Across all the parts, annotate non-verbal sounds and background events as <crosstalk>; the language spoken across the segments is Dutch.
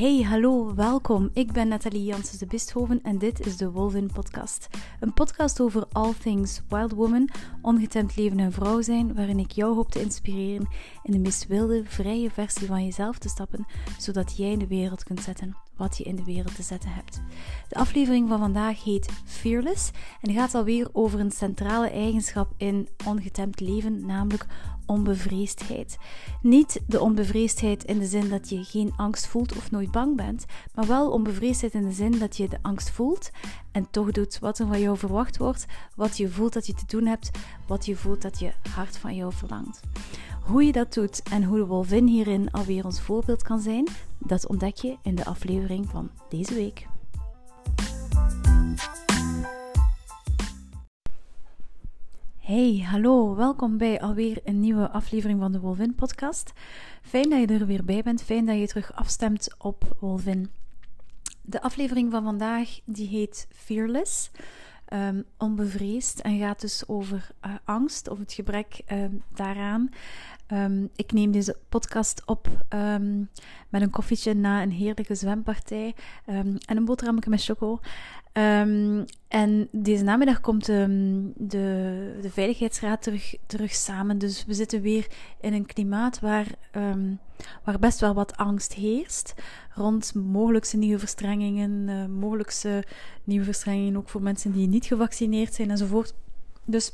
Hey, hallo, welkom. Ik ben Nathalie Janssens de Bisthoven en dit is de Wolvin Podcast. Een podcast over all things wild woman, ongetemd leven en vrouw zijn, waarin ik jou hoop te inspireren in de meest wilde, vrije versie van jezelf te stappen, zodat jij de wereld kunt zetten wat je in de wereld te zetten hebt. De aflevering van vandaag heet Fearless en gaat alweer over een centrale eigenschap in ongetemd leven, namelijk onbevreesdheid. Niet de onbevreesdheid in de zin dat je geen angst voelt of nooit bang bent, maar wel onbevreesdheid in de zin dat je de angst voelt en toch doet wat er van jou verwacht wordt, wat je voelt dat je te doen hebt, wat je voelt dat je hart van jou verlangt. Hoe je dat doet en hoe de wolvin hierin alweer ons voorbeeld kan zijn, dat ontdek je in de aflevering van deze week. Hey, hallo, welkom bij alweer een nieuwe aflevering van de Wolvin podcast. Fijn dat je er weer bij bent, fijn dat je terug afstemt op Wolvin. De aflevering van vandaag die heet Fearless, um, onbevreesd en gaat dus over uh, angst of het gebrek um, daaraan. Um, ik neem deze podcast op um, met een koffietje na een heerlijke zwempartij um, en een boterhammetje met choco. en deze namiddag komt de, de Veiligheidsraad terug, terug samen. Dus we zitten weer in een klimaat waar, waar best wel wat angst heerst. Rond mogelijkse nieuwe verstrengingen, uh, mogelijkse nieuwe verstrengingen ook voor mensen die niet gevaccineerd zijn enzovoort. Dus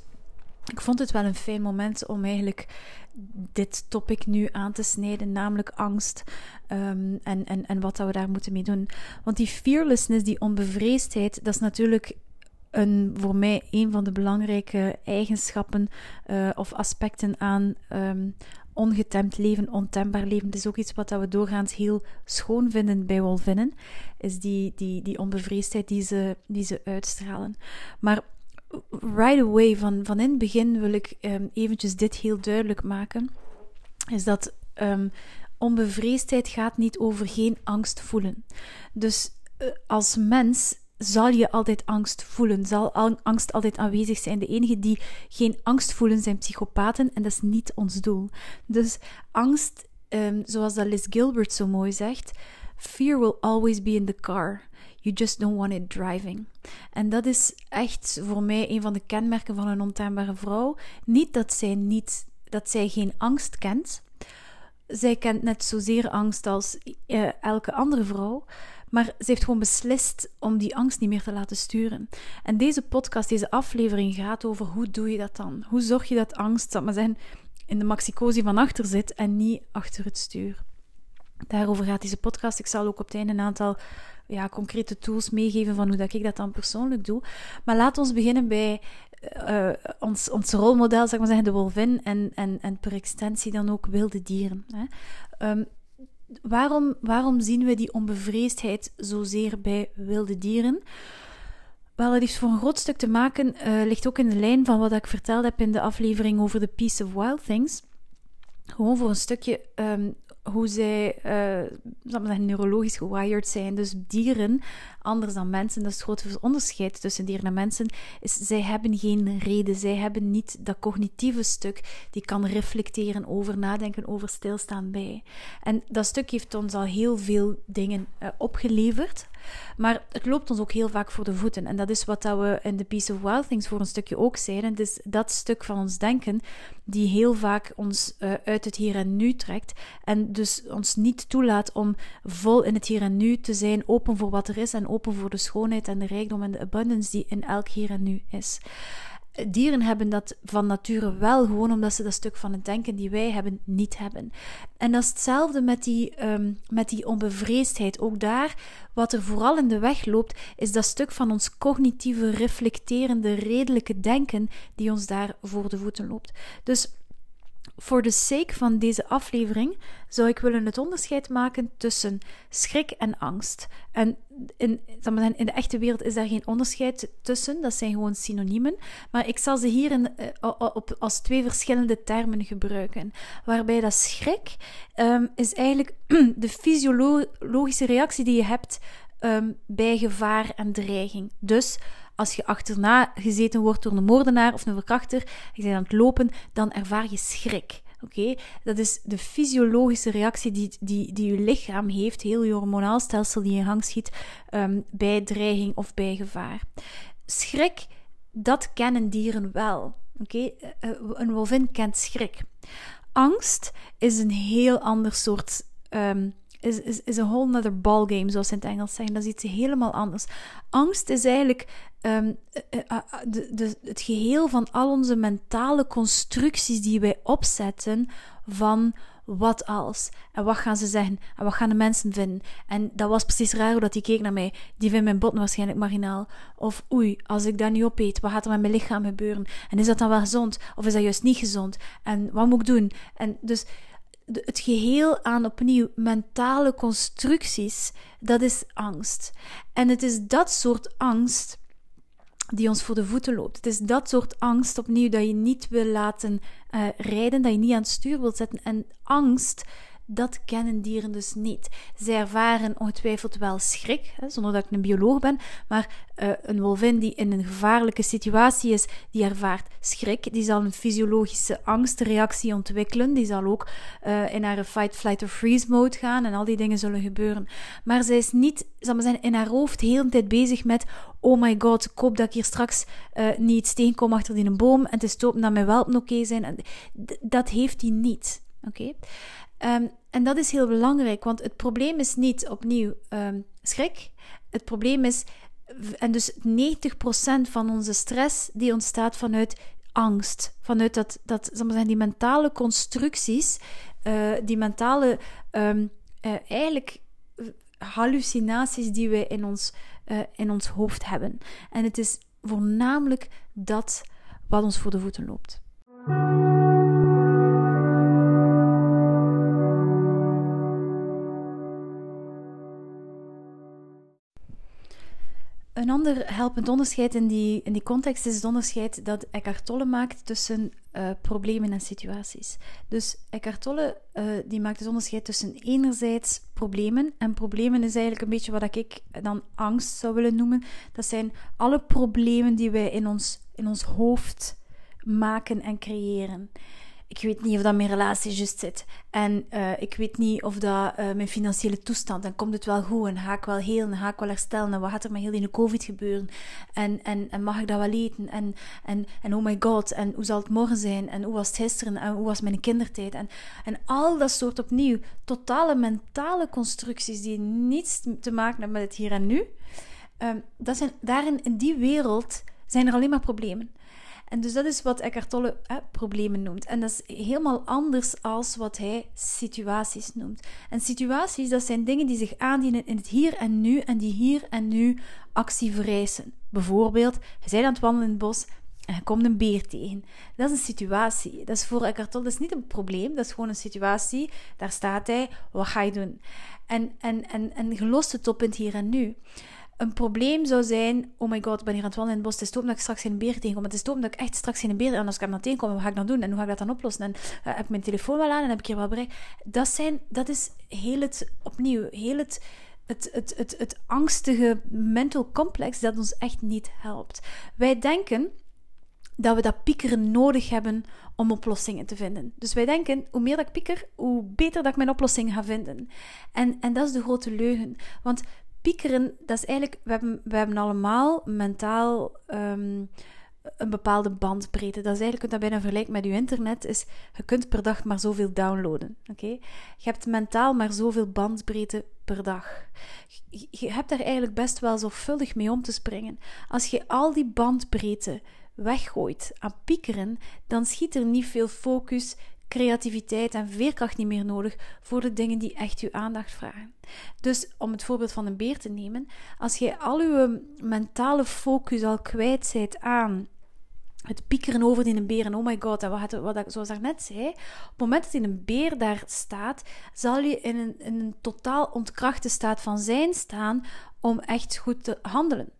ik vond het wel een fijn moment om eigenlijk dit topic nu aan te snijden, namelijk angst um, en, en, en wat dat we daar moeten mee doen. Want die fearlessness, die onbevreesdheid, dat is natuurlijk een, voor mij een van de belangrijke eigenschappen uh, of aspecten aan um, ongetemd leven, ontembaar leven. Het is ook iets wat dat we doorgaans heel schoon vinden bij wolvinnen, is die, die, die onbevreesdheid die ze, die ze uitstralen. Maar right away, van, van in het begin, wil ik um, eventjes dit heel duidelijk maken. Is dat um, onbevreesdheid gaat niet over geen angst voelen. Dus uh, als mens zal je altijd angst voelen, zal angst altijd aanwezig zijn. De enige die geen angst voelen zijn psychopaten en dat is niet ons doel. Dus angst, um, zoals dat Liz Gilbert zo mooi zegt, fear will always be in the car. You just don't want it driving. En dat is echt voor mij een van de kenmerken van een ontembare vrouw. Niet dat zij, niet, dat zij geen angst kent. Zij kent net zozeer angst als uh, elke andere vrouw. Maar ze heeft gewoon beslist om die angst niet meer te laten sturen. En deze podcast, deze aflevering gaat over hoe doe je dat dan? Hoe zorg je dat angst, dat maar zijn, in de maxicosi van achter zit en niet achter het stuur? Daarover gaat deze podcast. Ik zal ook op het einde een aantal ja, concrete tools meegeven van hoe dat ik dat dan persoonlijk doe. Maar laat ons beginnen bij uh, ons, ons rolmodel, zeg maar zeggen, de wolvin en, en, en per extensie dan ook wilde dieren. Hè. Um, waarom, waarom zien we die onbevreesdheid zozeer bij wilde dieren? Wel, het heeft voor een groot stuk te maken, uh, ligt ook in de lijn van wat ik verteld heb in de aflevering over de Piece of Wild Things. Gewoon voor een stukje um, hoe zij uh, zeggen, neurologisch gewired zijn. Dus dieren, anders dan mensen, dat is het grote onderscheid tussen dieren en mensen, is zij hebben geen reden. Zij hebben niet dat cognitieve stuk die kan reflecteren over, nadenken over, stilstaan bij. En dat stuk heeft ons al heel veel dingen uh, opgeleverd. Maar het loopt ons ook heel vaak voor de voeten. En dat is wat we in The Piece of Wild Things voor een stukje ook zeiden. Dus dat stuk van ons denken, die heel vaak ons uh, uit het hier en nu trekt. En dus ons niet toelaat om vol in het hier en nu te zijn, open voor wat er is en open voor de schoonheid en de rijkdom en de abundance die in elk hier en nu is dieren hebben dat van nature wel, gewoon omdat ze dat stuk van het denken die wij hebben niet hebben. En dat is hetzelfde met die, um, met die onbevreesdheid. Ook daar, wat er vooral in de weg loopt, is dat stuk van ons cognitieve, reflecterende, redelijke denken die ons daar voor de voeten loopt. Dus voor de sake van deze aflevering zou ik willen het onderscheid maken tussen schrik en angst. En in, in de echte wereld is daar geen onderscheid tussen, dat zijn gewoon synoniemen. Maar ik zal ze hier in, eh, op, als twee verschillende termen gebruiken. Waarbij dat schrik um, is eigenlijk <clears throat> de fysiologische reactie die je hebt um, bij gevaar en dreiging. Dus als je achterna gezeten wordt door een moordenaar of een verkrachter, je bent aan het lopen, dan ervaar je schrik. Oké, dat is de fysiologische reactie die, die, die je lichaam heeft, heel je hormonaal stelsel die in gang schiet um, bij dreiging of bij gevaar. Schrik, dat kennen dieren wel. Oké, eh, eh, een wolvin kent schrik. Angst is een heel ander soort um, is, is, is een whole other ballgame, zoals ze in het Engels zeggen. Dat is iets helemaal anders. Angst is eigenlijk um, de, de, het geheel van al onze mentale constructies die wij opzetten van wat als? En wat gaan ze zeggen? En wat gaan de mensen vinden? En dat was precies raar hoe dat die keek naar mij. Die vindt mijn botten waarschijnlijk marginaal. Of oei, als ik dat niet opeet, wat gaat er met mijn lichaam gebeuren? En is dat dan wel gezond? Of is dat juist niet gezond? En wat moet ik doen? En dus het geheel aan opnieuw mentale constructies, dat is angst. En het is dat soort angst die ons voor de voeten loopt. Het is dat soort angst opnieuw dat je niet wil laten uh, rijden, dat je niet aan het stuur wilt zetten. En angst dat kennen dieren dus niet. Zij ervaren ongetwijfeld wel schrik, hè, zonder dat ik een bioloog ben, maar uh, een wolvin die in een gevaarlijke situatie is, die ervaart schrik. Die zal een fysiologische angstreactie ontwikkelen. Die zal ook uh, in haar fight, flight or freeze mode gaan en al die dingen zullen gebeuren. Maar zij is niet, zal maar in haar hoofd heel de tijd bezig met oh my god, ik hoop dat ik hier straks uh, niet steenkom achter die een boom en te stoppen dat mijn welpen oké zijn. Dat heeft hij niet. Oké? Um, en dat is heel belangrijk, want het probleem is niet opnieuw um, schrik. Het probleem is, en dus 90% van onze stress die ontstaat vanuit angst. Vanuit dat, dat zal maar die mentale constructies, uh, die mentale, um, uh, eigenlijk hallucinaties die we in ons, in ons hoofd hebben. En het is voornamelijk dat wat ons voor de voeten loopt. Een ander helpend onderscheid in die, in die context is het onderscheid dat Eckhart Tolle maakt tussen uh, problemen en situaties. Dus Eckhart Tolle uh, die maakt het onderscheid tussen enerzijds problemen, en problemen is eigenlijk een beetje wat ik dan angst zou willen noemen. Dat zijn alle problemen die wij in ons, in ons hoofd maken en creëren ik weet niet of dat mijn relatie juist zit. En uh, ik weet niet of dat uh, mijn financiële toestand. En komt het wel goed? En ga ik wel heel? En ga ik wel herstellen? En wat gaat er met heel in de COVID gebeuren? En, en, en mag ik dat wel eten? En, en, en oh my god. En hoe zal het morgen zijn? En hoe was het gisteren? En hoe was mijn kindertijd? En, en al dat soort opnieuw totale mentale constructies die niets te maken hebben met het hier en nu. Um, dat zijn, daarin, in die wereld, zijn er alleen maar problemen. En dus dat is wat Eckhart Tolle problemen noemt. En dat is helemaal anders als wat hij situaties noemt. En situaties, dat zijn dingen die zich aandienen in het hier en nu en die hier en nu actie vereisen. Bijvoorbeeld, je bent aan het wandelen in het bos en je komt een beer tegen. Dat is een situatie. Dat is voor Eckhart Tolle dat is niet een probleem, dat is gewoon een situatie. Daar staat hij, wat ga je doen? En, en, en, en gelost het op in het hier en nu een probleem zou zijn: oh my god, ik ben hier aan het wandelen in het bos. Het is dat ik straks geen beer tegenkom. Het is top dat ik echt straks geen beer. En als ik hem dan tegenkom, wat ga ik dan doen? En hoe ga ik dat dan oplossen? En uh, heb ik mijn telefoon wel aan en heb ik hier wat bereikt? Dat, zijn, dat is heel het, opnieuw, heel het, het, het, het, het angstige mental complex dat ons echt niet helpt. Wij denken dat we dat piekeren nodig hebben om oplossingen te vinden. Dus wij denken, hoe meer dat ik pieker, hoe beter dat ik mijn oplossing ga vinden. En, en dat is de grote leugen. Want piekeren, dat is eigenlijk, we hebben, we hebben allemaal mentaal um, een bepaalde bandbreedte. Dat is eigenlijk, dat bijna vergelijkt met je internet, is je kunt per dag maar zoveel downloaden. Oké? Je hebt mentaal maar zoveel bandbreedte per dag. Je, je hebt daar eigenlijk best wel zorgvuldig mee om te springen. Als je al die bandbreedte weggooit aan piekeren, dan schiet er niet veel focus, creativiteit en veerkracht niet meer nodig voor de dingen die echt uw aandacht vragen. Dus om het voorbeeld van een beer te nemen, als je al uw mentale focus al kwijt bent aan het piekeren over die een beer en oh my god, en wat, wat ik zoals ik net zei, op het moment dat die een beer daar staat, zal je in een, in een totaal ontkrachte staat van zijn staan om echt goed te handelen.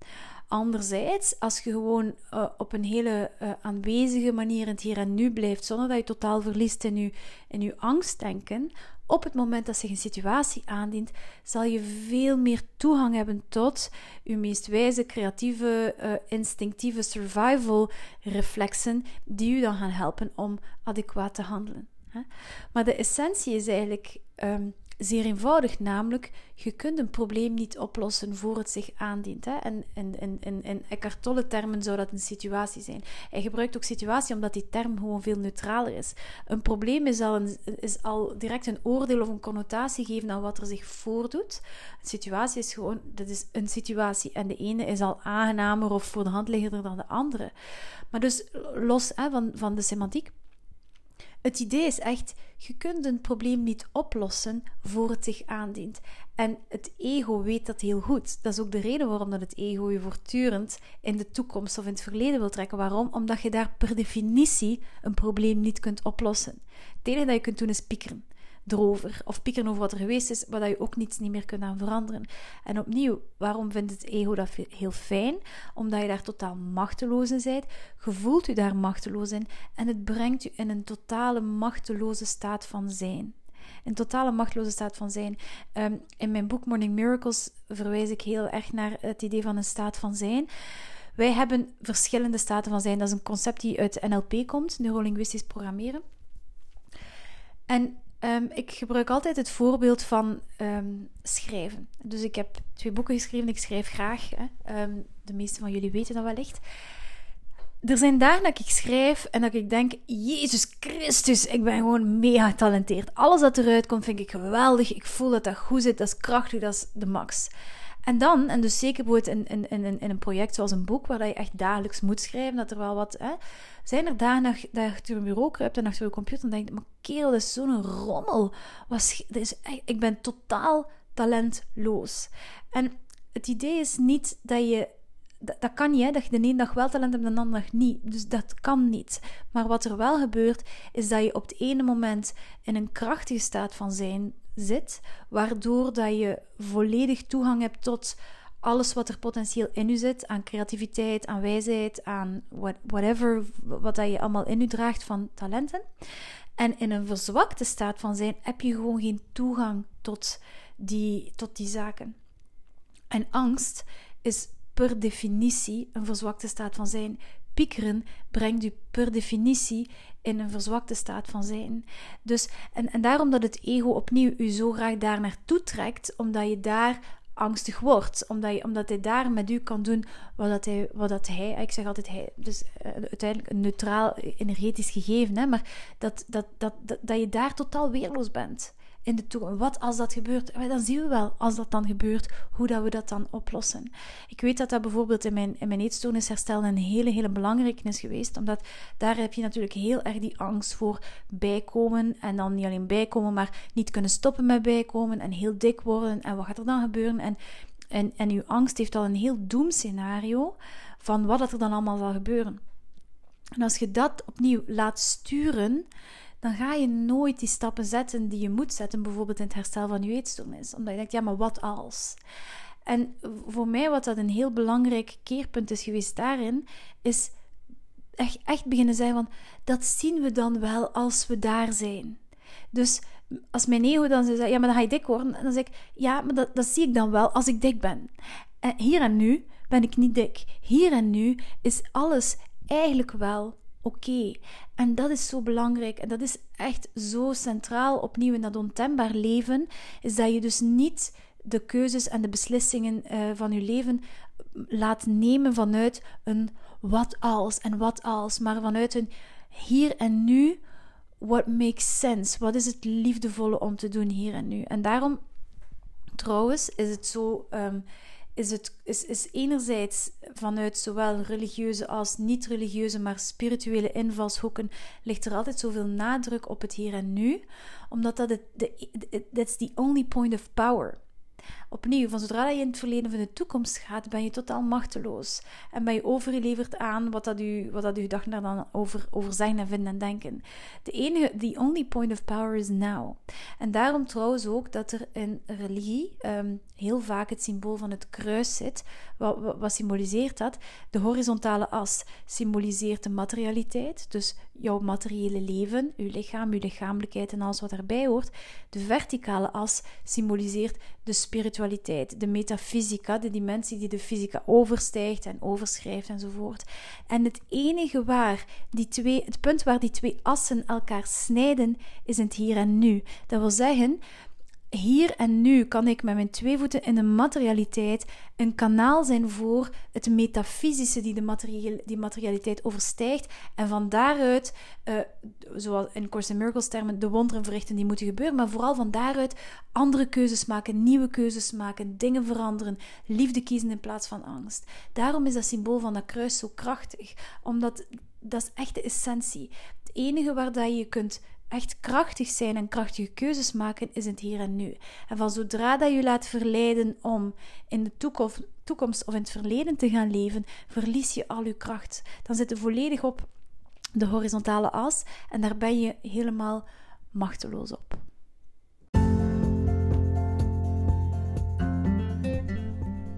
Anderzijds, als je gewoon uh, op een hele uh, aanwezige manier in het hier en nu blijft, zonder dat je totaal verliest in je, in je angstdenken, op het moment dat zich een situatie aandient, zal je veel meer toegang hebben tot je meest wijze, creatieve, uh, instinctieve survival reflexen, die je dan gaan helpen om adequaat te handelen. Maar de essentie is eigenlijk um, zeer eenvoudig, namelijk je kunt een probleem niet oplossen voor het zich aandient. Hè? En in, in, in, Eckhart Tolle termen zou dat een situatie zijn. Hij gebruikt ook situatie omdat die term gewoon veel neutraler is. Een probleem is al, een, is al direct een oordeel of een connotatie geven aan wat er zich voordoet. Een situatie is gewoon, dat is een situatie en de ene is al aangenamer of voor de hand liggender dan de andere. Maar dus los hè, van, van de semantiek het idee is echt, je kunt een probleem niet oplossen voor het zich aandient. En het ego weet dat heel goed. Dat is ook de reden waarom dat het ego je voortdurend in de toekomst of in het verleden wil trekken. Waarom? Omdat je daar per definitie een probleem niet kunt oplossen. Het enige dat je kunt doen is piekeren erover. Of piekeren over wat er geweest is, waar je ook niets niet meer kunt aan veranderen. En opnieuw, waarom vindt het ego dat heel fijn? Omdat je daar totaal machteloos in bent. Je voelt je daar machteloos in. En het brengt je in een totale machteloze staat van zijn. Een totale machteloze staat van zijn. Ehm, in mijn boek Morning Miracles verwijs ik heel erg naar het idee van een staat van zijn. Wij hebben verschillende staten van zijn. Dat is een concept die uit NLP komt, neurolinguistisch programmeren. En Ehm, ik gebruik altijd het voorbeeld van ehm, schrijven. Dus ik heb twee boeken geschreven. Ik schrijf graag. Hè. Ehm, de meeste van jullie weten dat wellicht. Er zijn dagen dat ik schrijf en dat ik denk: Jezus Christus, ik ben gewoon mega getalenteerd. Alles dat eruit komt, vind ik geweldig. Ik voel dat dat goed zit, dat is krachtig, dat is de max. En dan, en dus zeker bijvoorbeeld in, in, in, in een project zoals een boek, waar je echt dagelijks moet schrijven, dat er wel wat... Hè, zijn er dagen dat je achter een bureau kruipt en achter je computer en denkt, maar kerel, dat is zo'n rommel. Was, is, ik ben totaal talentloos. En het idee is niet dat je dat, kan niet, dat je de ene dag wel talent hebt en de andere dag niet. Dus dat kan niet. Maar wat er wel gebeurt, is dat je op het ene moment in een krachtige staat van zijn zit, waardoor dat je volledig toegang hebt tot alles wat er potentieel in u zit, aan creativiteit, aan wijsheid, aan whatever, wat dat je allemaal in u draagt van talenten. En in een verzwakte staat van zijn heb je gewoon geen toegang tot die, tot die zaken. En angst is per definitie een verzwakte staat van zijn. Piekeren brengt u per definitie in een verzwakte staat van zijn. Dus, en, en daarom dat het ego opnieuw u zo graag daar naartoe trekt, omdat je daar angstig wordt. Omdat, je, omdat hij daar met u kan doen wat, dat hij, wat dat hij, ik zeg altijd hij, dus uh, uiteindelijk een neutraal energetisch gegeven, hè, maar dat, dat, dat, dat, dat je daar totaal weerloos bent in de toekomst. Wat als dat gebeurt? Dan zien we wel, als dat dan gebeurt, hoe dat we dat dan oplossen. Ik weet dat dat bijvoorbeeld in mijn, in mijn eetstoornisherstel een hele, hele belangrijke is geweest. Omdat daar heb je natuurlijk heel erg die angst voor bijkomen. En dan niet alleen bijkomen, maar niet kunnen stoppen met bijkomen. En heel dik worden. En wat gaat er dan gebeuren? En, en, en uw angst heeft al een heel doemscenario van wat er dan allemaal zal gebeuren. En als je dat opnieuw laat sturen dan ga je nooit die stappen zetten die je moet zetten, bijvoorbeeld in het herstel van je eetstoornis. Omdat je denkt, ja, maar wat als? En voor mij, wat dat een heel belangrijk keerpunt is geweest daarin, is echt, echt beginnen zeggen van, dat zien we dan wel als we daar zijn. Dus als mijn ego dan zei, ja, maar dan ga je dik worden, dan zeg ik, ja, maar dat, dat zie ik dan wel als ik dik ben. En hier en nu ben ik niet dik. Hier en nu is alles eigenlijk wel oké. En dat is zo belangrijk en dat is echt zo centraal opnieuw in dat ontembaar leven, is dat je dus niet de keuzes en de beslissingen uh, van je leven laat nemen vanuit een wat als en wat als, maar vanuit een hier en nu, what makes sense? Wat is het liefdevolle om te doen hier en nu? En daarom, trouwens, is het zo. Um, is, het, is, is enerzijds vanuit zowel religieuze als niet-religieuze, maar spirituele invalshoeken, ligt er altijd zoveel nadruk op het hier en nu, omdat dat het, de, that's the only point of power. Opnieuw, van zodra je in het verleden of in de toekomst gaat, ben je totaal machteloos. En ben je overgeleverd aan wat dat u, wat dat uw dag daar dan over, over zeggen en vinden en denken. De enige, the only point of power is now. En daarom trouwens ook dat er in religie ehm, heel vaak het symbool van het kruis zit. Wat, wat, wat symboliseert dat? De horizontale as symboliseert de materialiteit, dus jouw materiële leven, uw lichaam, uw lichamelijkheid en alles wat daarbij hoort. De verticale as symboliseert de spiritualiteit, de metafysica, de dimensie die de fysica overstijgt en overschrijft enzovoort. En het enige waar die twee, het punt waar die twee assen elkaar snijden, is het hier en nu. Dat wil zeggen, hier en nu kan ik met mijn twee voeten in de materialiteit een kanaal zijn voor het metafysische die de die materialiteit overstijgt. En van daaruit, uh, zoals in Course in Miracles termen, de wonderen verrichten die moeten gebeuren. Maar vooral van daaruit andere keuzes maken, nieuwe keuzes maken, dingen veranderen, liefde kiezen in plaats van angst. Daarom is dat symbool van dat kruis zo krachtig. Omdat dat is echt de essentie. Het enige waar dat je kunt echt krachtig zijn en krachtige keuzes maken, is het hier en nu. En van zodra dat je laat verleiden om in de toekomst, toekomst of in het verleden te gaan leven, verlies je al je kracht. Dan zit je volledig op de horizontale as en daar ben je helemaal machteloos op.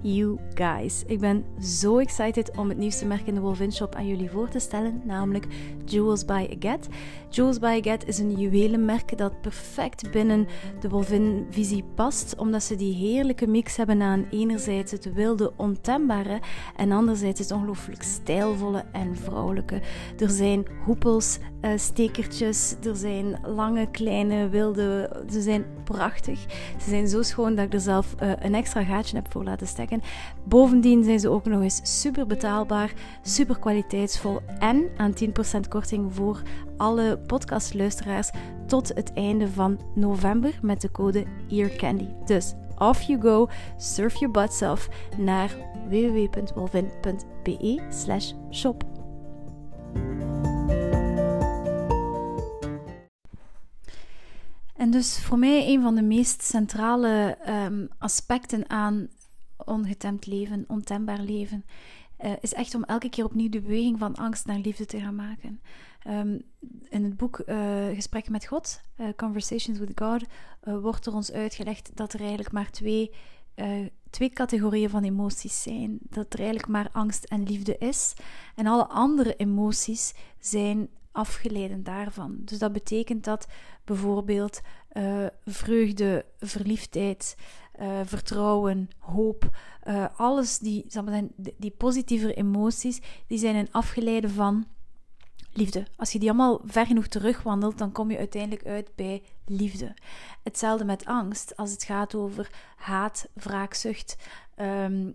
you guys. Ik ben zo excited om het nieuwste merk in de Wolvin Shop aan jullie voor te stellen, namelijk Jewels by Agathe. Jewels by Agathe is een juwelenmerk dat perfect binnen de Wolvin-visie past, omdat ze die heerlijke mix hebben aan enerzijds het wilde, ontembare en anderzijds het ongelooflijk stijlvolle en vrouwelijke. Er zijn hoepels, uh, stekertjes, er zijn lange, kleine, wilde, ze zijn prachtig. Ze zijn zo schoon dat ik er zelf uh, een extra gaatje heb voor laten steken. Bovendien zijn ze ook nog eens super betaalbaar, super kwaliteitsvol en aan 10% korting voor alle podcastluisteraars tot het einde van november met de code EarCandy. Dus off you go, surf your butts off naar www.wolvin.be En dus voor mij een van de meest centrale um, aspecten aan ongetemd leven, ontembaar leven, uh, is echt om elke keer opnieuw de beweging van angst naar liefde te gaan maken. Um, in het boek uh, Gesprekken met God, uh, Conversations with God, wordt er ons uitgelegd dat er eigenlijk maar twee, twee categorieën van emoties zijn. Dat er eigenlijk maar angst en liefde is. En alle andere emoties zijn afgeleiden daarvan. Dus dat betekent dat bijvoorbeeld vreugde, verliefdheid, uh, vertrouwen, hoop, uh, alles die, zijn, die positieve emoties, die zijn een afgeleide van liefde. Als je die allemaal ver genoeg terugwandelt, dan kom je uiteindelijk uit bij liefde. Hetzelfde met angst, als het gaat over haat, wraakzucht, um,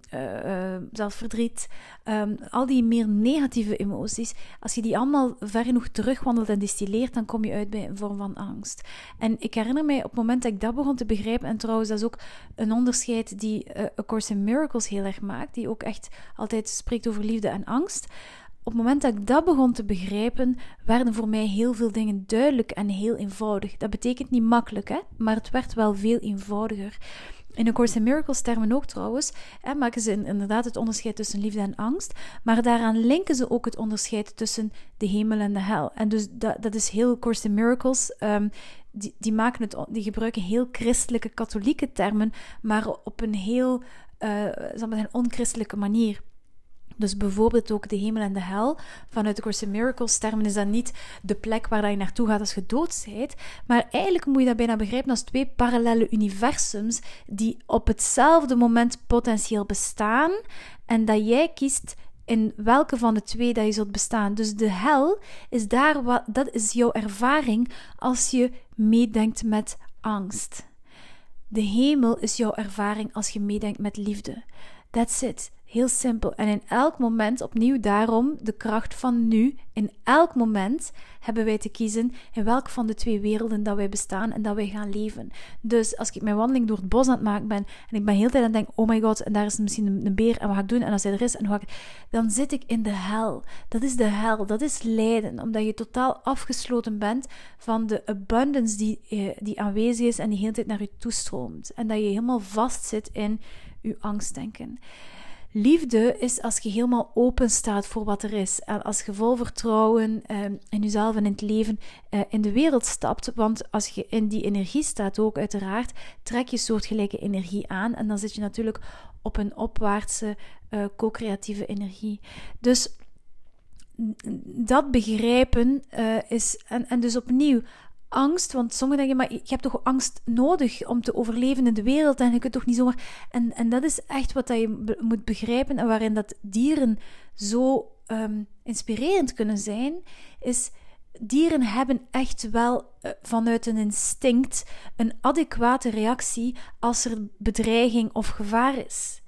zelfverdriet, um, al die meer negatieve emoties, als je die allemaal ver genoeg terugwandelt en distilleert, dan kom je uit bij een vorm van angst. En ik herinner mij op het moment dat ik dat begon te begrijpen, en trouwens, dat is ook een onderscheid die uh, A Course in Miracles heel erg maakt, die ook echt altijd spreekt over liefde en angst op het moment dat ik dat begon te begrijpen, werden voor mij heel veel dingen duidelijk en heel eenvoudig. Dat betekent niet makkelijk, hè? maar het werd wel veel eenvoudiger. In de Course in Miracles termen ook trouwens, maken ze inderdaad het onderscheid tussen liefde en angst, maar daaraan linken ze ook het onderscheid tussen de hemel en de hel. En dus dat, dat is heel Course in Miracles. Um, die, die, maken het, die gebruiken heel christelijke, katholieke termen, maar op een heel uh, maar onchristelijke manier. Dus bijvoorbeeld ook de hemel en de hel. Vanuit de Course in Miracles termen is dat niet de plek waar je naartoe gaat als je dood bent. Maar eigenlijk moet je dat bijna begrijpen als twee parallele universums die op hetzelfde moment potentieel bestaan. En dat jij kiest in welke van de twee dat je zult bestaan. Dus de hel is daar wat, dat is jouw ervaring als je meedenkt met angst. De hemel is jouw ervaring als je meedenkt met liefde. That's it. Heel simpel. En in elk moment, opnieuw daarom, de kracht van nu. In elk moment hebben wij te kiezen in welke van de twee werelden dat wij bestaan en dat wij gaan leven. Dus als ik mijn wandeling door het bos aan het maken ben en ik ben heel de tijd aan het denken, oh my god, en daar is misschien een, beer en wat ga ik doen? En als hij er is, en ik, dan zit ik in de hel. Dat is de hel, dat is lijden, omdat je totaal afgesloten bent van de abundance die, eh, die aanwezig is en die hele tijd naar je toestroomt. En dat je helemaal vastzit in je angstdenken. Liefde is als je helemaal open staat voor wat er is. En als je vol vertrouwen uh, in jezelf en in het leven uh, in de wereld stapt. Want als je in die energie staat ook uiteraard, trek je soortgelijke energie aan. En dan zit je natuurlijk op een opwaartse uh, co-creatieve energie. Dus dat begrijpen is... En, en dus opnieuw, angst, want sommigen denken, maar je hebt toch angst nodig om te overleven in de wereld en je kunt toch niet zomaar... En, en dat is echt wat dat je moet begrijpen en waarin dat dieren zo um, inspirerend kunnen zijn, is dieren hebben echt wel uh, vanuit een instinct een adequate reactie als er bedreiging of gevaar is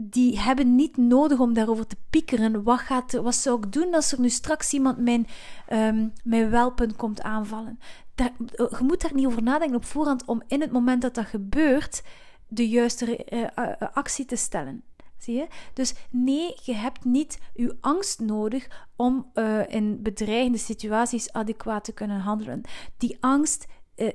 die hebben niet nodig om daarover te piekeren. Wat, gaat, wat zou ik doen als er nu straks iemand mijn, um, mijn welpen komt aanvallen? Daar, je moet daar niet over nadenken op voorhand om in het moment dat dat gebeurt de juiste uh, actie te stellen. Zie je? Dus nee, je hebt niet je angst nodig om in bedreigende situaties adequaat te kunnen handelen. Die angst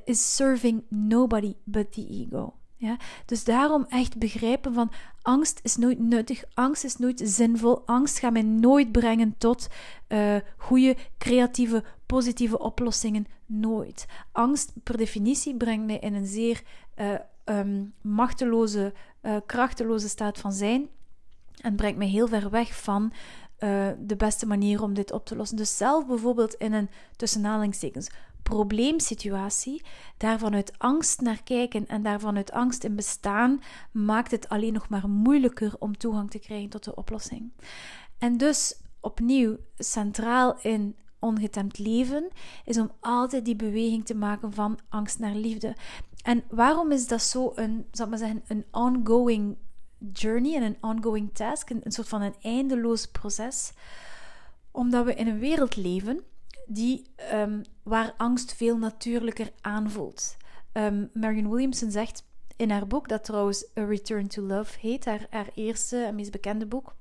is serving nobody but the ego. Ja? Dus daarom echt begrijpen van angst is nooit nuttig, angst is nooit zinvol, angst gaat mij nooit brengen tot uh, goede, creatieve, positieve oplossingen. Nooit. Angst per definitie brengt mij in een zeer uh, um, machteloze, uh, krachteloze staat van zijn en brengt mij heel ver weg van de beste manier om dit op te lossen. Dus zelf bijvoorbeeld in een tussen probleemsituatie, daarvan uit angst naar kijken en daarvan uit angst in bestaan, maakt het alleen nog maar moeilijker om toegang te krijgen tot de oplossing. En dus opnieuw centraal in ongetemd leven is om altijd die beweging te maken van angst naar liefde. En waarom is dat zo een, zal maar zeggen, een ongoing journey en een ongoing task, een, een soort van een eindeloos proces? Omdat we in een wereld leven die, um, waar angst veel natuurlijker aanvoelt. Um, Marion Williamson zegt in haar boek, dat trouwens A Return to Love heet, haar, haar eerste en meest bekende boek,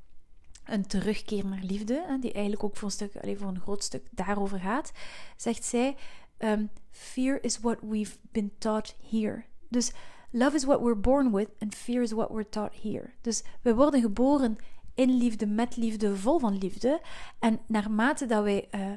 een terugkeer naar liefde, die eigenlijk ook voor een, stuk, voor een groot stuk daarover gaat, zegt zij: um, Fear is what we've been taught here. Dus love is what we're born with and fear is what we're taught here. Dus we worden geboren in liefde, met liefde, vol van liefde. En naarmate dat wij uh,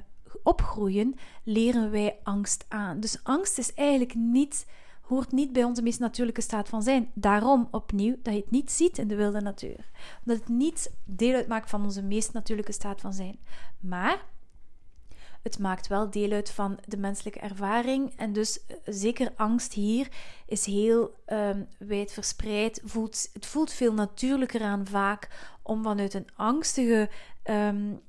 opgroeien, leren wij angst aan. Dus angst is eigenlijk niet, hoort niet bij onze meest natuurlijke staat van zijn. Daarom opnieuw dat je het niet ziet in de wilde natuur. Omdat het niet deel uitmaakt van onze meest natuurlijke staat van zijn. Maar het maakt wel deel uit van de menselijke ervaring. En dus eh, zeker angst hier is heel um, wijd verspreid. Voelt, het voelt veel natuurlijker aan vaak om vanuit een angstige um,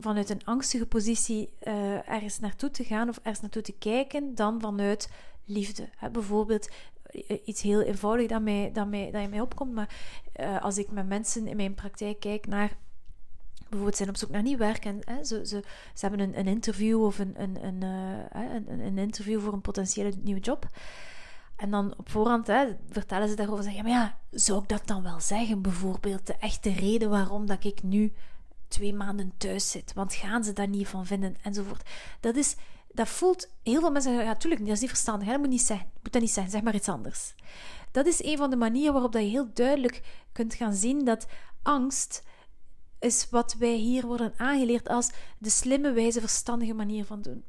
vanuit een angstige positie uh, ergens naartoe te gaan of ergens naartoe te kijken, dan vanuit liefde. Hè, bijvoorbeeld eh, iets heel eenvoudig dat mij, dat mij, dat mij opkomt, maar als ik met mensen in mijn praktijk kijk naar bijvoorbeeld zijn op zoek naar nieuw werk en hè, ze, ze, ze hebben een, een interview of een, een, een, een, een, interview voor een potentiële nieuwe job. En dan op voorhand hè, vertellen ze daarover, zeggen, maar ja, zou ik dat dan wel zeggen? Bijvoorbeeld de echte reden waarom dat ik nu twee maanden thuis zit. Want gaan ze daar niet van vinden? Enzovoort. Dat is... Dat voelt... Heel veel mensen zeggen, ja, tuurlijk, dat is niet verstandig. Dat moet niet zeggen. Moet dat niet zeggen. Zeg maar iets anders. Dat is een van de manieren waarop dat je heel duidelijk kunt gaan zien dat angst is wat wij hier worden aangeleerd als de slimme, wijze, verstandige manier van doen.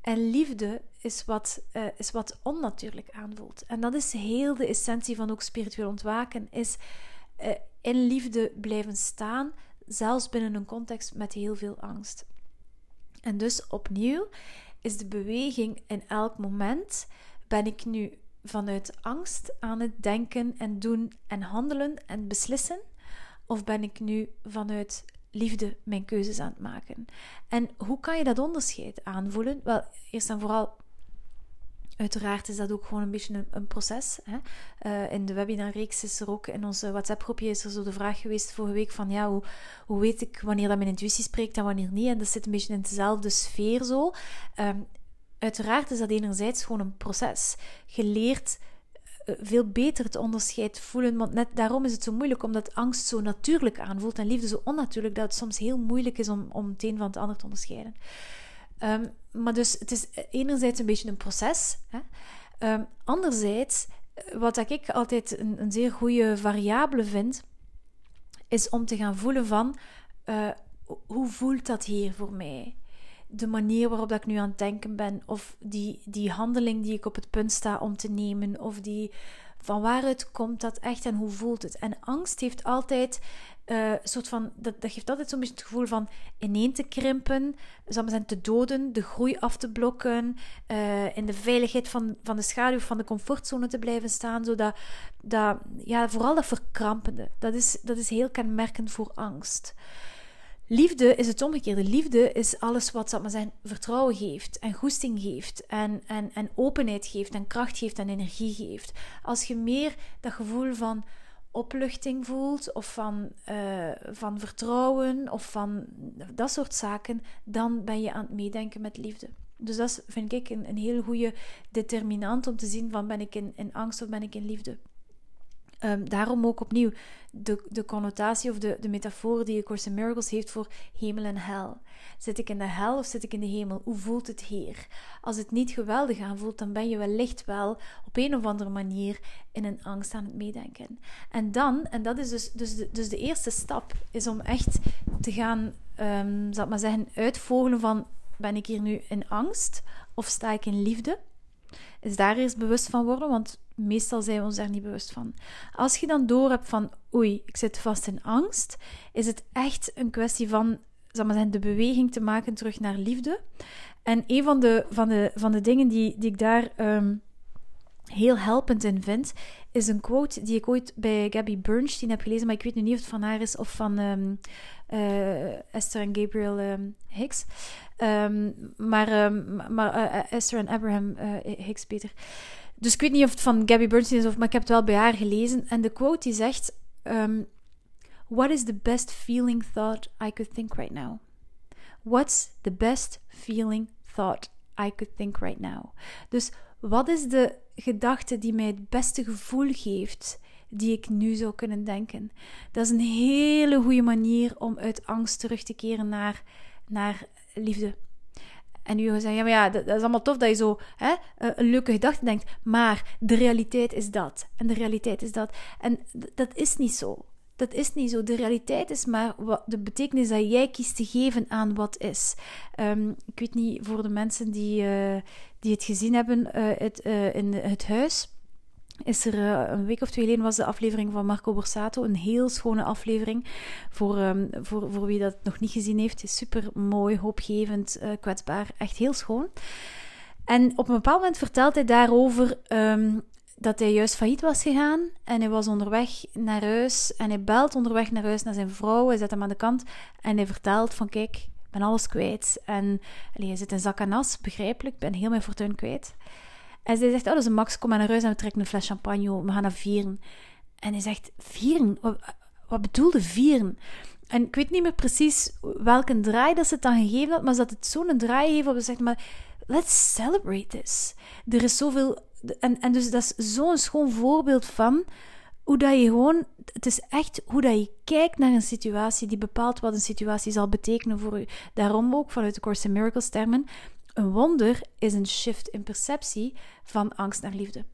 En liefde is wat, uh, is wat onnatuurlijk aanvoelt. En dat is heel de essentie van ook spiritueel ontwaken, is uh, in liefde blijven staan, zelfs binnen een context met heel veel angst. En dus opnieuw is de beweging in elk moment: ben ik nu vanuit angst aan het denken en doen en handelen en beslissen? Of ben ik nu vanuit liefde mijn keuzes aan het maken? En hoe kan je dat onderscheid aanvoelen? Wel, eerst en vooral Uiteraard is dat ook gewoon een beetje een, proces. Hè? Uh, in de webinarreeks is er ook, in onze WhatsApp-groepje is er zo de vraag geweest vorige week van ja, hoe, hoe weet ik wanneer dat mijn intuïtie spreekt en wanneer niet? En dat zit een beetje in dezelfde sfeer zo. Um, uiteraard is dat enerzijds gewoon een proces. Je leert uh, veel beter het onderscheid voelen, want net daarom is het zo moeilijk, omdat angst zo natuurlijk aanvoelt en liefde zo onnatuurlijk, dat het soms heel moeilijk is om, om het een van het ander te onderscheiden. Um, maar dus het is enerzijds een beetje een proces. Hè? Um, anderzijds, wat ik altijd een, een, zeer goede variabele vind, is om te gaan voelen van uh, hoe voelt dat hier voor mij? De manier waarop dat ik nu aan het denken ben, of die, die handeling die ik op het punt sta om te nemen, of die Van waaruit komt dat echt en hoe voelt het? En angst heeft altijd uh, soort van, dat, geeft altijd zo'n beetje het gevoel van ineen te krimpen, zal zijn te doden, de groei af te blokken, uh, in de veiligheid van, van de schaduw van de comfortzone te blijven staan, zodat dat, ja, vooral dat verkrampende, dat is, dat is heel kenmerkend voor angst. Liefde is het omgekeerde. Liefde is alles wat zal maar zijn, vertrouwen geeft en goesting geeft en, en, en openheid geeft en kracht geeft en energie geeft. Als je meer dat gevoel van opluchting voelt of van, uh, van vertrouwen of van dat soort zaken, dan ben je aan het meedenken met liefde. Dus dat vind ik een, een heel goede determinant om te zien van ben ik in, in angst of ben ik in liefde. Um, daarom ook opnieuw de, de connotatie of de, de metafoor die Course in Miracles heeft voor hemel en hel. Zit ik in de hel of zit ik in de hemel? Hoe voelt het hier? Als het niet geweldig aanvoelt, dan ben je wellicht wel op een of andere manier in een angst aan het meedenken. En dan, en dat is dus, dus, de, dus de eerste stap, is om echt te gaan, um, zal ik maar zeggen, uitvogelen van ben ik hier nu in angst of sta ik in liefde? Is daar eerst bewust van worden, want meestal zijn we ons daar niet bewust van. Als je dan door hebt van oei, ik zit vast in angst, is het echt een kwestie van zal maar de beweging te maken terug naar liefde. En een van de, van de, van de dingen die, die ik daar um, heel helpend in vind, is een quote die ik ooit bij Gabby Bernstein heb gelezen, maar ik weet nu niet of het van haar is of van um, uh, Esther en Gabriel um, Hicks. maar maar uh, Esther en Abraham uh, Hicks beter. Dus ik weet niet of het van Gabby Bernstein is, of, maar ik heb het wel bij haar gelezen. En de quote die zegt: um, What is the best feeling thought I could think right now? What's the best feeling thought I could think right now? Dus wat is de gedachte die mij het beste gevoel geeft, die ik nu zou kunnen denken? Dat is een hele goede manier om uit angst terug te keren naar, naar liefde. En nu zeggen, ja, maar ja, dat, is allemaal tof dat je zo hè, eh, een leuke gedachte denkt, maar de realiteit is dat. En de realiteit is dat. En dat is niet zo. Dat is niet zo. De realiteit is maar de betekenis dat jij kiest te geven aan wat is. Um, ik weet niet, voor de mensen die, uh, die het gezien hebben uh, het, in het huis is er uh, een week of twee geleden was de aflevering van Marco Borsato. Een heel schone aflevering. Voor, um, voor, voor wie dat nog niet gezien heeft. Super mooi, hoopgevend, uh, kwetsbaar. Echt heel schoon. En op een bepaald moment vertelt hij daarover um, dat hij juist failliet was gegaan. En hij was onderweg naar huis. En hij belt onderweg naar huis naar zijn vrouw. Hij zet hem aan de kant. En hij vertelt van kijk, ik ben alles kwijt. En allee, hij zit in zak begrijpelijk. Ik ben heel mijn fortuin kwijt. En zij zegt, oh, dat is max, kom maar naar huis en we trekken een fles champagne, we gaan naar vieren. En hij zegt, vieren? Wat, bedoelde vieren? En ik weet niet meer precies welke draai dat ze het dan gegeven had, maar dat het zo'n draai heeft op zegt, maar let's celebrate this. Er is zoveel... En, en dus dat is zo'n schoon voorbeeld van hoe dat je gewoon... Het is echt hoe dat je kijkt naar een situatie die bepaalt wat een situatie zal betekenen voor u. Daarom ook vanuit de Course in Miracles termen een wonder is een shift in perceptie van angst naar liefde.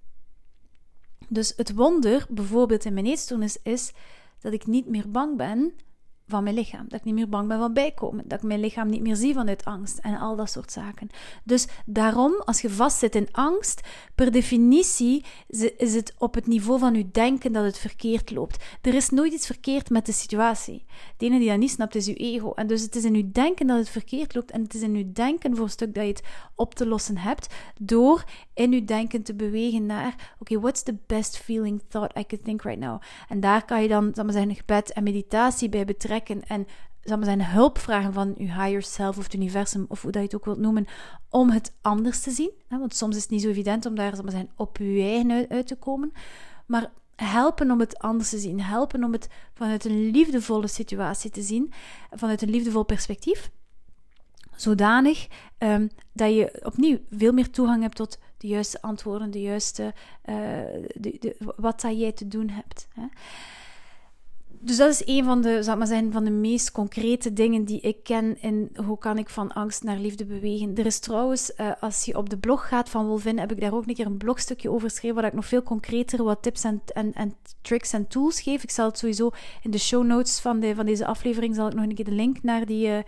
Dus het wonder, bijvoorbeeld in mijn eetstoornis, is dat ik niet meer bang ben van mijn lichaam. Dat ik niet meer bang ben van bijkomen. Dat ik mijn lichaam niet meer zie vanuit angst en al dat soort zaken. Dus daarom, als je vastzit in angst, per definitie is het op het niveau van je denken dat het verkeerd loopt. Er is nooit iets verkeerd met de situatie. De ene die dat niet snapt, is je ego. En dus het is in je denken dat het verkeerd loopt. En het is in je denken voor een stuk dat je het op te lossen hebt. Door in je denken te bewegen naar: oké, what's the best feeling thought I could think right now? En daar kan je dan, zal maar zeggen, gebed en meditatie bij betrekken en zal zijn hulp vragen van uw higher self of het universum of hoe dat je het ook wilt noemen, om het anders te zien. Want soms is het niet zo evident om daar zal zijn, op uw eigen uit, te komen. Maar helpen om het anders te zien. Helpen om het vanuit een liefdevolle situatie te zien. Vanuit een liefdevol perspectief. Zodanig um, dat je opnieuw veel meer toegang hebt tot de juiste antwoorden, de juiste, uh, de, de, wat dat jij te doen hebt. Hè dus dat is een van de, zal maar zeggen, van de meest concrete dingen die ik ken in hoe kan ik van angst naar liefde bewegen. Er is trouwens, uh, als je op de blog gaat van Wolvin, heb ik daar ook een keer een blogstukje over geschreven, waar ik nog veel concreter wat tips en, en, en tricks en tools geef. Ik zal het sowieso in de show notes van, de, van deze aflevering, zal ik nog een keer de link naar, die, uh,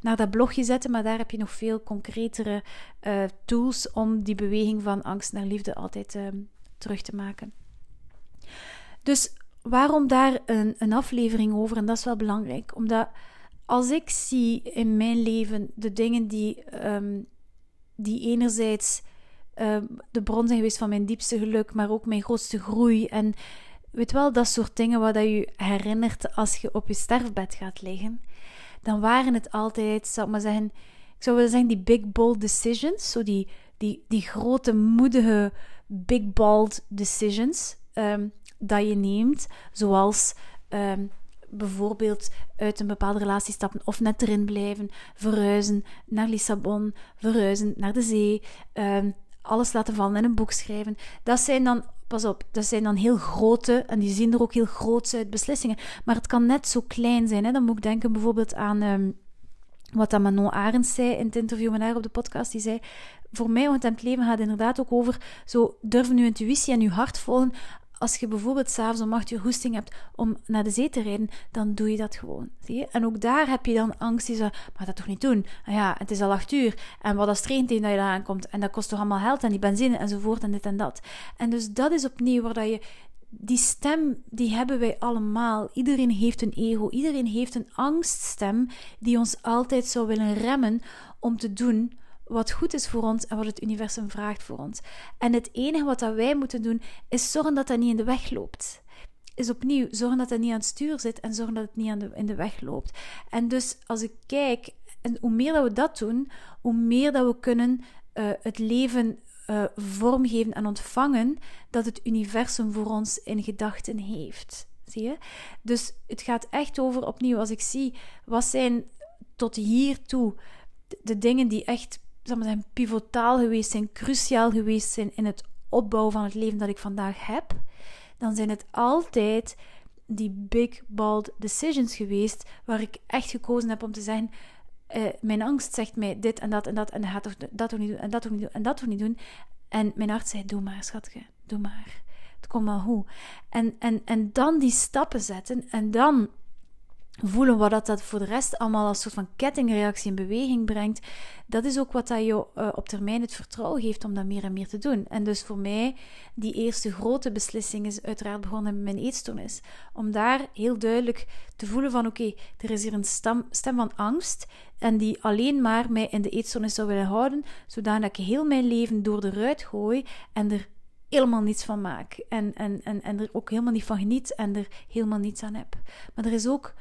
naar dat blogje zetten, maar daar heb je nog veel concretere uh, tools om die beweging van angst naar liefde altijd terug te maken. Dus waarom daar een, een aflevering over? En dat is wel belangrijk, omdat als ik zie in mijn leven de dingen die, ehm, die enerzijds ehm, de bron zijn geweest van mijn diepste geluk, maar ook mijn grootste groei. En weet wel, dat soort dingen wat je je herinnert als je op je sterfbed gaat liggen, dan waren het altijd, zal ik maar zeggen, ik zou willen zeggen, die big bold decisions, zo die, die, die grote, moedige, big bold decisions um, dat je neemt, zoals bijvoorbeeld uit een bepaalde relatie stappen of net erin blijven, verhuizen naar Lissabon, verhuizen naar de zee, ehm, alles laten vallen en een boek schrijven. Dat zijn dan, pas op, dat zijn dan heel grote, en die zien er ook heel groot uit, beslissingen. Maar het kan net zo klein zijn. Hè? Dan moet ik denken bijvoorbeeld aan um, wat Manon Arends zei in het interview met haar op de podcast. Die zei, voor mij, want het leven gaat inderdaad ook over zo durven uw intuïtie en uw hart volgen als je bijvoorbeeld s'avonds om 8 uur hoesting hebt om naar de zee te rijden, dan doe je dat gewoon. Zie je? En ook daar heb je dan angst die zegt, maar dat toch niet doen? Ah ja, het is al 8 uur. En wat als traint dat je daar aankomt? En dat kost toch allemaal geld en die benzine enzovoort en dit en dat. En dus dat is opnieuw waar dat je die stem, die hebben wij allemaal. Iedereen heeft een ego. Iedereen heeft een angststem die ons altijd zou willen remmen om te doen wat goed is voor ons en wat het universum vraagt voor ons. En het enige wat dat wij moeten doen, is zorgen dat dat niet in de weg loopt. Is opnieuw zorgen dat dat niet aan het stuur zit en zorgen dat het niet aan de, in de weg loopt. En dus als ik kijk, en hoe meer dat we dat doen, hoe meer dat we kunnen uh, het leven uh, vormgeven en ontvangen dat het universum voor ons in gedachten heeft. Zie je? Dus het gaat echt over opnieuw, als ik zie wat zijn tot hiertoe de dingen die echt zijn, pivotaal geweest zijn, cruciaal geweest zijn in het opbouwen van het leven dat ik vandaag heb, dan zijn het altijd die big, bold decisions geweest waar ik echt gekozen heb om te zeggen: uh, Mijn angst zegt mij dit en dat en dat en dat gaat toch niet doen en dat toch niet doen en dat toch niet doen. En mijn hart zei: Doe maar, schatje, doe maar. Het komt wel hoe. En, en, en dan die stappen zetten en dan voelen wat dat, voor de rest allemaal als soort van kettingreactie in beweging brengt, dat is ook wat dat je uh, op termijn het vertrouwen geeft om dat meer en meer te doen. En dus voor mij, die eerste grote beslissing is uiteraard begonnen met mijn eetstoornis. Om daar heel duidelijk te voelen van oké, er is hier een stem, stem van angst en die alleen maar mij in de eetstoornis zou willen houden, zodat ik heel mijn leven door de ruit gooi en er helemaal niets van maak. En, en, en, en er ook helemaal niet van geniet en er helemaal niets aan heb. Maar er is ook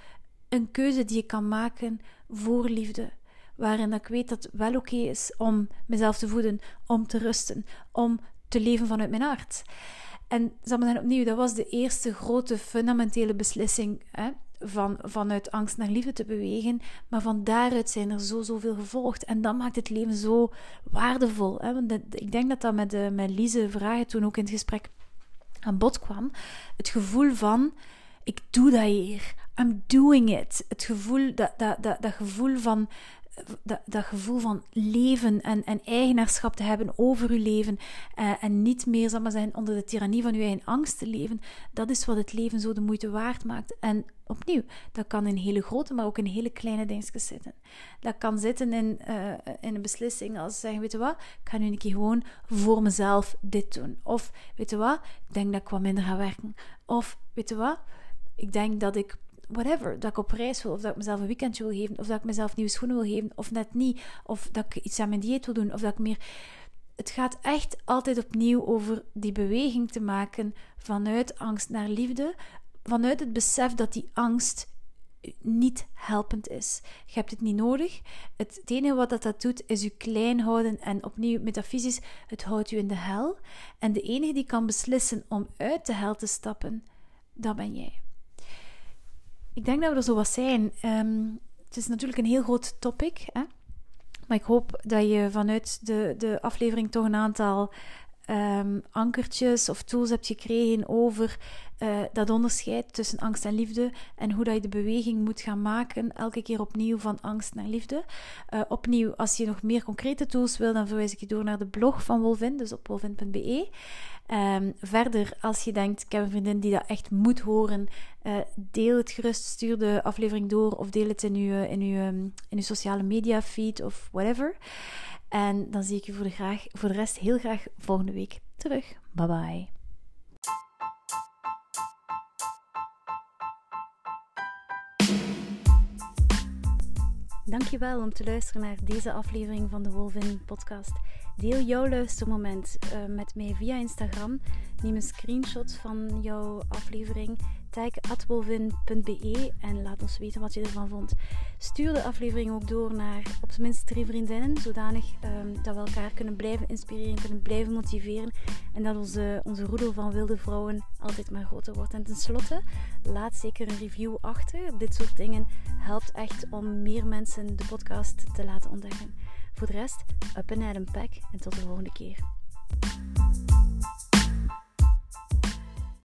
een keuze die ik kan maken voor liefde. Waarin ik weet dat het wel oké is om mezelf te voeden, om te rusten, om te leven vanuit mijn hart. En dan opnieuw, dat was de eerste grote fundamentele beslissing hè, van, vanuit angst naar liefde te bewegen. Maar van daaruit zijn er zo zoveel gevolgd. En dat maakt het leven zo waardevol. Hè? Want ik denk dat dat met, de, met Lise Vragen toen ook in het gesprek aan bod kwam. Het gevoel van ik doe dat hier. I'm doing it. Het gevoel, dat, dat, dat, dat gevoel van dat, dat gevoel van leven en, en eigenaarschap te hebben over je leven eh, en niet meer, zal maar onder de tirannie van je eigen angst te leven, dat is wat het leven zo de moeite waard maakt. En opnieuw, dat kan in hele grote, maar ook in hele kleine dingetjes zitten. Dat kan zitten in, uh, in een beslissing als zeggen, weet je wat, ik ga nu een keer gewoon voor mezelf dit doen. Of, weet je wat, ik denk dat ik wat minder ga werken. Of, weet je wat, ik denk dat ik whatever, dat ik op reis wil, of dat ik mezelf een weekendje wil geven, of dat ik mezelf nieuwe schoenen wil geven, of net niet, of dat ik iets aan mijn dieet wil doen, of dat ik meer. Het gaat echt altijd opnieuw over die beweging te maken vanuit angst naar liefde, vanuit het besef dat die angst niet helpend is. Je hebt het niet nodig. Het enige wat dat, dat doet, is je klein houden. En opnieuw, metafysisch, het houdt je in de hel. En de enige die kan beslissen om uit de hel te stappen, dat ben jij. Ik denk dat we er zo wat zijn. Ehm, het is natuurlijk een heel groot topic. Hè? Maar ik hoop dat je vanuit de, de aflevering toch een aantal um, ankertjes of tools hebt gekregen over uh, dat onderscheid tussen angst en liefde en hoe dat je de beweging moet gaan maken elke keer opnieuw van angst naar liefde. Uh, opnieuw, als je nog meer concrete tools wil, dan verwijs ik je door naar de blog van Wolvin, dus op wolvin.be. Um, verder, als je denkt, ik heb een vriendin die dat echt moet horen, uh, deel het gerust, stuur de aflevering door of deel het in uw, in um, in uw sociale media feed of whatever. En dan zie ik je voor de, graag, voor de rest heel graag volgende week terug. Bye bye. Dankjewel om te luisteren naar deze aflevering van de Wolvin podcast. Deel jouw luistermoment eh, met mij via Instagram. Neem een screenshot van jouw aflevering atwolvin.be en laat ons weten wat je ervan vond. Stuur de aflevering ook door naar op zijn minst drie vriendinnen, zodanig um, dat we elkaar kunnen blijven inspireren, kunnen blijven motiveren en dat onze, onze roedel van wilde vrouwen altijd maar groter wordt. En tenslotte, laat zeker een review achter. Dit soort dingen helpt echt om meer mensen de podcast te laten ontdekken. Voor de rest, up en een pack en tot de volgende keer.